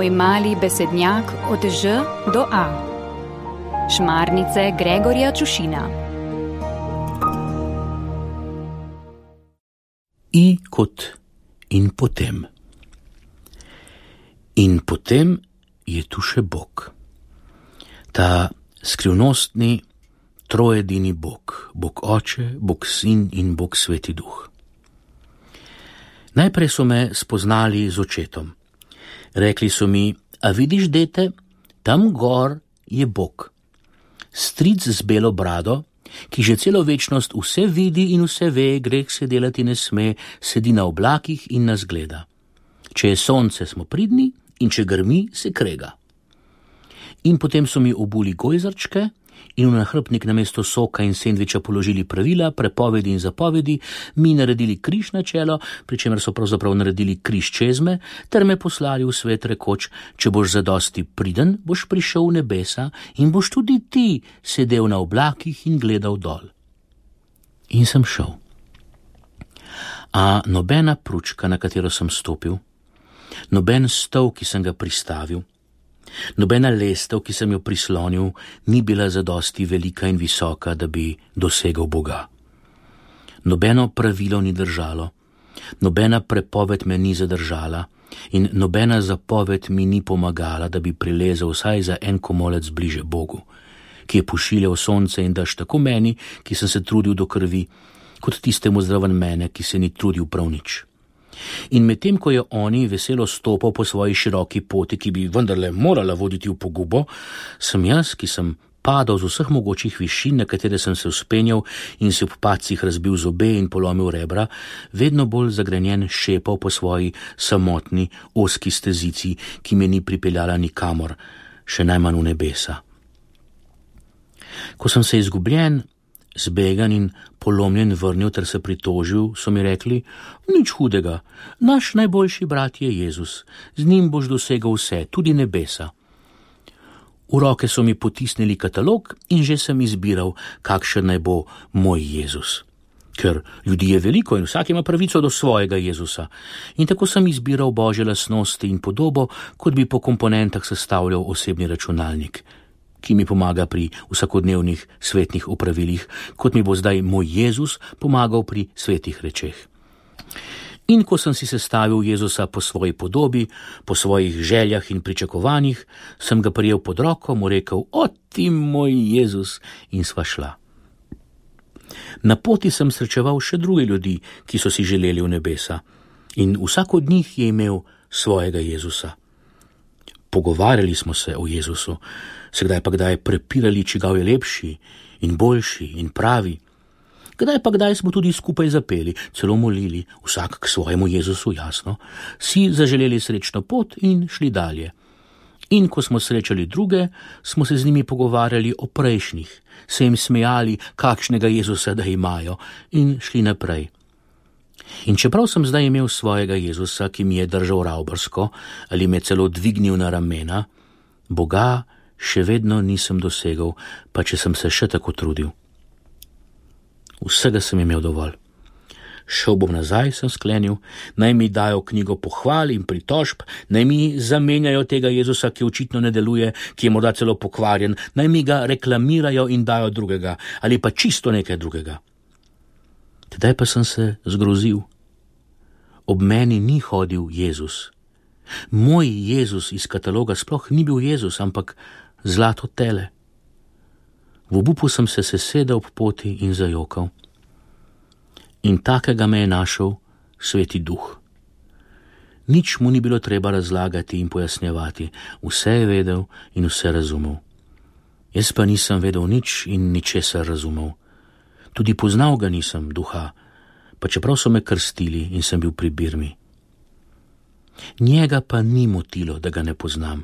Tvoj mali besednjak od Ž do A. Šmarnice Gregorja Čušina. I kot in potem. In potem je tu še Bog. Ta skrivnostni, trojedini Bog, Bog Oče, Bog Sin in Bog Sveti Duh. Najprej so me spoznali z očetom. Rekli so mi, a vidiš, dete, tam gor je Bog. Stric z belo brado, ki že celo večnost vse vidi in vse ve, greh se delati ne sme, sedi na oblakih in nas gleda. Če je sonce, smo pridni, in če grmi, se krega. In potem so mi obuli gojzarčke in v nahrbnik na mesto soka in sendviča položili pravila, prepovedi in zapovedi, mi naredili križ na čelo, pri čemer so pravzaprav naredili križ čezme, ter me poslali v svet rekoč, če boš zadosti priden, boš prišel v nebesa in boš tudi ti sedel na oblakih in gledal dol. In sem šel. A nobena pručka, na katero sem stopil, noben stol, ki sem ga pristavil, Nobena lestev, ki sem jo prislonil, ni bila zadosti velika in visoka, da bi dosegel Boga. Nobeno pravilo ni držalo, nobena prepoved me ni zadržala in nobena zapoved mi ni pomagala, da bi prilezel vsaj za en komolec bliže Bogu, ki je pošiljal sonce in daš tako meni, ki sem se trudil do krvi, kot tistemu zdraven mene, ki se ni trudil prav nič. In medtem ko je oni veselo stopil po svoji široki poti, ki bi vendarle morala voditi v pogubo, sem jaz, ki sem padal z vseh mogočih višin, na katere sem se uspenjal in si v pacih razbil zobe in polomil rebra, vedno bolj zagrenjen šepal po svoji samotni, oski stezici, ki me ni pripeljala nikamor, še najmanj v nebesa. Ko sem se izgubljen, zbegan in polomljen vrnil ter se pritožil, so mi rekli: Nič hudega, naš najboljši brat je Jezus, z njim boš dosegel vse, tudi nebesa. V roke so mi potisnili katalog in že sem izbiral, kakšen naj bo moj Jezus. Ker ljudi je veliko in vsak ima pravico do svojega Jezusa. In tako sem izbiral božje lasnosti in podobo, kot bi po komponentah sestavljal osebni računalnik ki mi pomaga pri vsakodnevnih svetnih upravilih, kot mi bo zdaj moj Jezus pomagal pri svetih rečeh. In ko sem si sestavil Jezusa po svoji podobi, po svojih željah in pričakovanjih, sem ga prijel pod roko, mu rekel: O ti moj Jezus, in sva šla. Na poti sem srečeval še druge ljudi, ki so si želeli v nebesa, in vsak od njih je imel svojega Jezusa. Pogovarjali smo se o Jezusu, se kdaj pa kdaj prepirali, čigav je lepši in boljši in pravi. Kdaj pa kdaj smo tudi skupaj zapeli, celo molili, vsak k svojemu Jezusu, jasno, si zaželeli srečno pot in šli dalje. In ko smo srečali druge, smo se z njimi pogovarjali o prejšnjih, se jim smejali, kakšnega Jezusa da imajo, in šli naprej. In čeprav sem zdaj imel svojega Jezusa, ki mi je držal ravbrsko ali me celo dvignil na ramena, Boga še vedno nisem dosegel, pa če sem se še tako trudil. Vsega sem imel dovolj. Šel bom nazaj, sem sklenil, naj mi dajo knjigo pohval in pritožb, naj mi zamenjajo tega Jezusa, ki očitno ne deluje, ki je morda celo pokvarjen, naj mi ga reklamirajo in dajo drugega ali pa čisto nekaj drugega. Tedaj pa sem se zgrozil. Ob meni ni hodil Jezus. Moj Jezus iz kataloga sploh ni bil Jezus, ampak zlato tele. V obupu sem se sesedel ob poti in zajokal. In takega me je našel sveti duh. Nič mu ni bilo treba razlagati in pojasnjevati, vse je vedel in vse razumel. Jaz pa nisem vedel nič in ničesar razumel tudi poznal ga nisem duha, pa čeprav so me krstili in sem bil pri Birmi. Njega pa ni motilo, da ga ne poznam.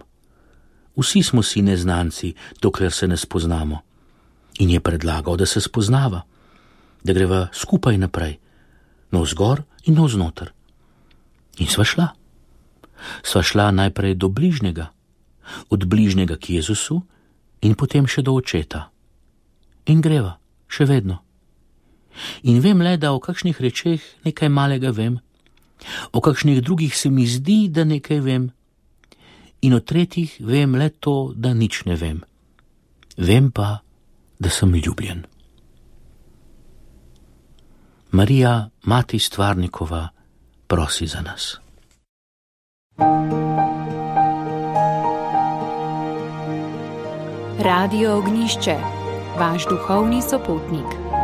Vsi smo si neznanci, dokler se ne spoznamo. In je predlagal, da se spoznava, da greva skupaj naprej, no vzgor in no znotraj. In sva šla. Sva šla najprej do bližnjega, od bližnjega k Jezusu in potem še do očeta. In greva, še vedno. In vem le, da o kakšnih rečeh nekaj malega vem, o kakšnih drugih se mi zdi, da nekaj vem. in o tretjih vem le to, da nič ne vem. Vem pa, da sem ljubljen. Marija, mati stvarnikova, prosi za nas. Radio Ognišče, vaš duhovni sopotnik.